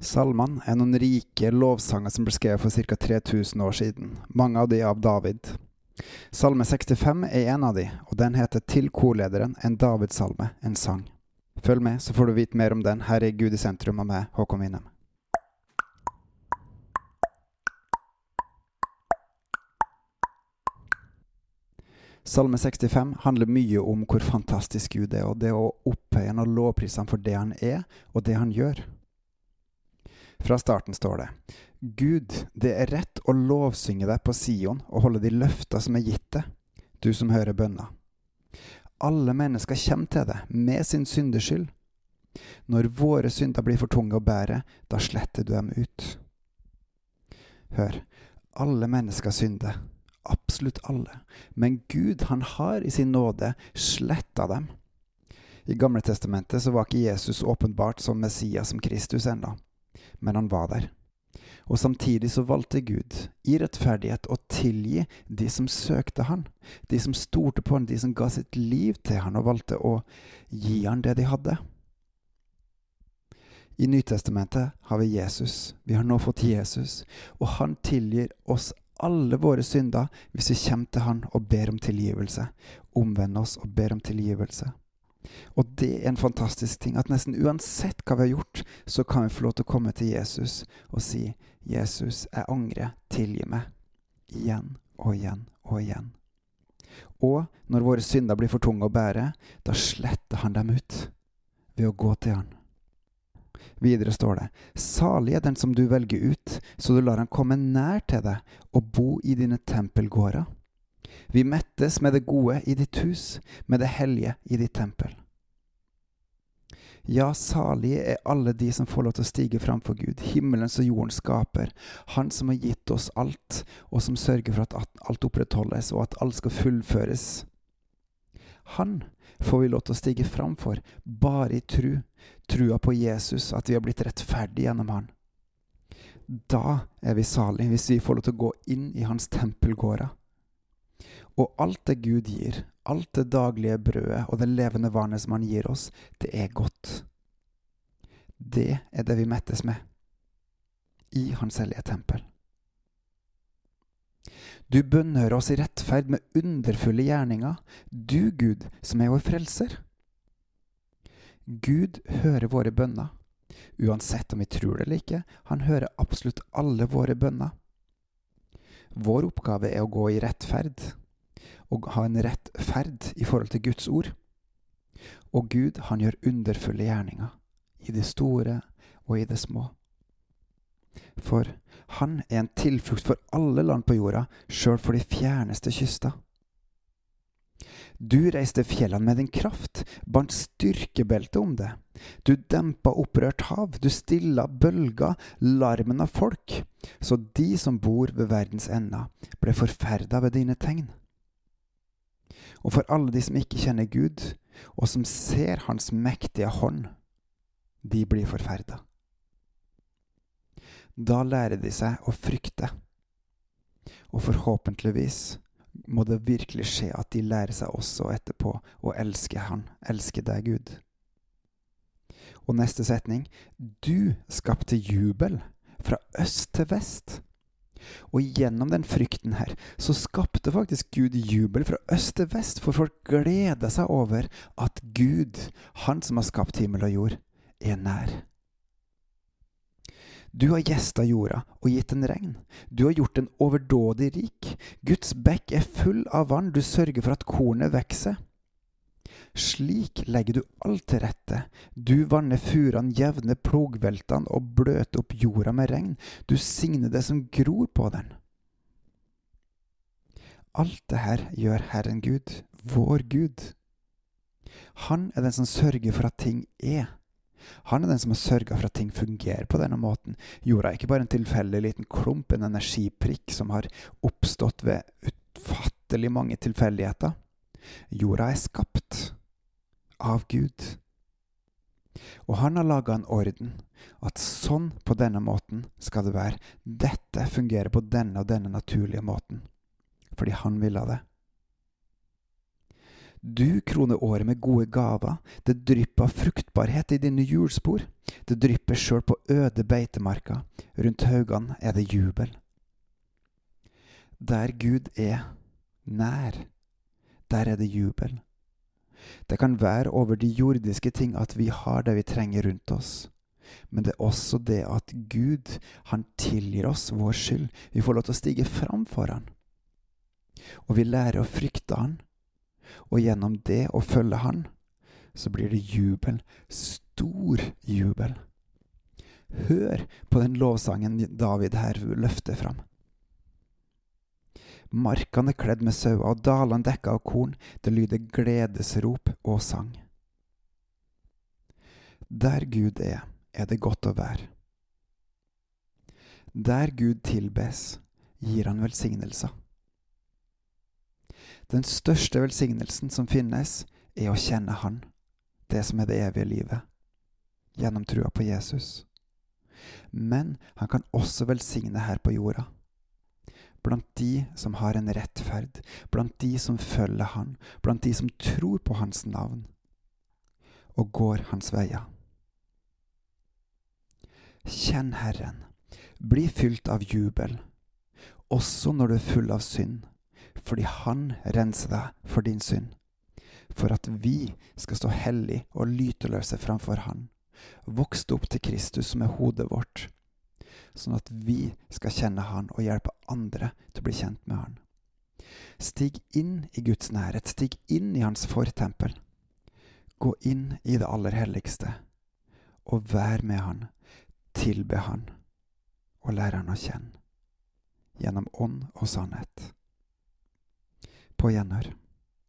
Salmene er noen rike lovsanger som ble skrevet for ca. 3000 år siden, mange av de av David. Salme 65 er en av de, og den heter Til korlederen, en Davidssalme, en sang. Følg med, så får du vite mer om den her i Gud i sentrum av meg, Håkon Winnem. Salme 65 handler mye om hvor fantastisk Gud er, og det å opphøye og lovprise ham for det han er, og det han gjør. Fra starten står det Gud, det er rett å lovsynge deg på Sion og holde de løfter som er gitt deg, du som hører bønna. Alle mennesker kommer til deg med sin syndeskyld. Når våre synder blir for tunge å bære, da sletter du dem ut. Hør, alle mennesker synder absolutt alle. Men Gud, han har i sin nåde sletta dem. I Gamle Testamentet så var ikke Jesus åpenbart som Messias, som Kristus ennå, men han var der. Og samtidig så valgte Gud, i rettferdighet, å tilgi de som søkte han, de som stolte på han, de som ga sitt liv til han og valgte å gi han det de hadde. I Nytestamentet har vi Jesus. Vi har nå fått Jesus, og han tilgir oss alle våre synder hvis vi kommer til Han og ber om tilgivelse. Omvender oss og ber om tilgivelse. Og det er en fantastisk ting, at nesten uansett hva vi har gjort, så kan vi få lov til å komme til Jesus og si, 'Jesus, jeg angrer. Tilgi meg.' Igjen og igjen og igjen. Og når våre synder blir for tunge å bære, da sletter han dem ut ved å gå til han. Videre står det, salig er den som du velger ut, så du lar han komme nær til deg og bo i dine tempelgårder. Vi mettes med det gode i ditt hus, med det hellige i ditt tempel. Ja, salige er alle de som får lov til å stige framfor Gud, himmelens og jordens skaper, Han som har gitt oss alt, og som sørger for at alt opprettholdes, og at alt skal fullføres. Han får vi lov til å stige fram for, bare i tru, trua på Jesus, at vi har blitt rettferdige gjennom han. Da er vi salige, hvis vi får lov til å gå inn i hans tempelgårder. Og alt det Gud gir, alt det daglige brødet og det levende vannet som han gir oss, det er godt. Det er det vi mettes med i Hans hellige tempel. Du bønnhører oss i rettferd med underfulle gjerninger, du Gud, som er vår frelser. Gud hører våre bønner, uansett om vi tror det eller ikke. Han hører absolutt alle våre bønner. Vår oppgave er å gå i rettferd, og ha en rett ferd i forhold til Guds ord. Og Gud, han gjør underfulle gjerninger, i det store og i det små. For han er en tilflukt for alle land på jorda, sjøl for de fjerneste kyster. Du reiste fjellene med din kraft, bandt styrkebelte om det. Du dempa opprørt hav, du stilla bølger, larmen av folk, så de som bor ved verdens ende, ble forferda ved dine tegn. Og for alle de som ikke kjenner Gud, og som ser Hans mektige hånd, de blir forferda. Da lærer de seg å frykte. Og forhåpentligvis må det virkelig skje at de lærer seg også etterpå å elske Han, elske deg, Gud. Og neste setning Du skapte jubel fra øst til vest. Og gjennom den frykten her, så skapte faktisk Gud jubel fra øst til vest, for folk gleder seg over at Gud, Han som har skapt himmel og jord, er nær. Du har gjesta jorda og gitt den regn. Du har gjort den overdådig rik. Guds bekk er full av vann, du sørger for at kornet vokser. Slik legger du alt til rette. Du vanner furene, jevner plogveltene og bløter opp jorda med regn. Du signer det som gror på den. Alt det her gjør Herren Gud, vår Gud. Han er den som sørger for at ting er. Han er den som har sørga for at ting fungerer på denne måten. Jorda er ikke bare en tilfeldig liten klump, en energiprikk som har oppstått ved utfattelig mange tilfeldigheter. Jorda er skapt av Gud. Og han har laga en orden, at sånn, på denne måten, skal det være. Dette fungerer på denne og denne naturlige måten. Fordi han ville det. Du kroner året med gode gaver, det drypper fruktbarhet i dine hjulspor, det drypper sjøl på øde beitemarker, rundt haugene er det jubel. Der Gud er nær, der er det jubel. Det kan være over de jordiske ting at vi har det vi trenger rundt oss. Men det er også det at Gud, han tilgir oss vår skyld. Vi får lov til å stige fram for han. Og vi lærer å frykte han. Og gjennom det å følge han, så blir det jubel. Stor jubel. Hør på den lovsangen David her løfter fram. Markene er kledd med sauer og dalene dekka av korn. Det lyder gledesrop og sang. Der Gud er, er det godt å være. Der Gud tilbes, gir han velsignelser. Den største velsignelsen som finnes, er å kjenne Han, det som er det evige livet, gjennom trua på Jesus. Men han kan også velsigne her på jorda. Blant de som har en rettferd, blant de som følger Han, blant de som tror på Hans navn og går Hans veier. Kjenn Herren, bli fylt av jubel, også når du er full av synd, fordi Han renser deg for din synd, for at vi skal stå hellig og lyteløse framfor Han, vokst opp til Kristus som er hodet vårt, sånn at vi skal kjenne Han og hjelpe andre til å bli kjent med Han. Stig inn i Guds nærhet, stig inn i Hans fortempel. Gå inn i det aller helligste, og vær med Han tilbe Han og lær Han å kjenne, gjennom ånd og sannhet. På gjenhør.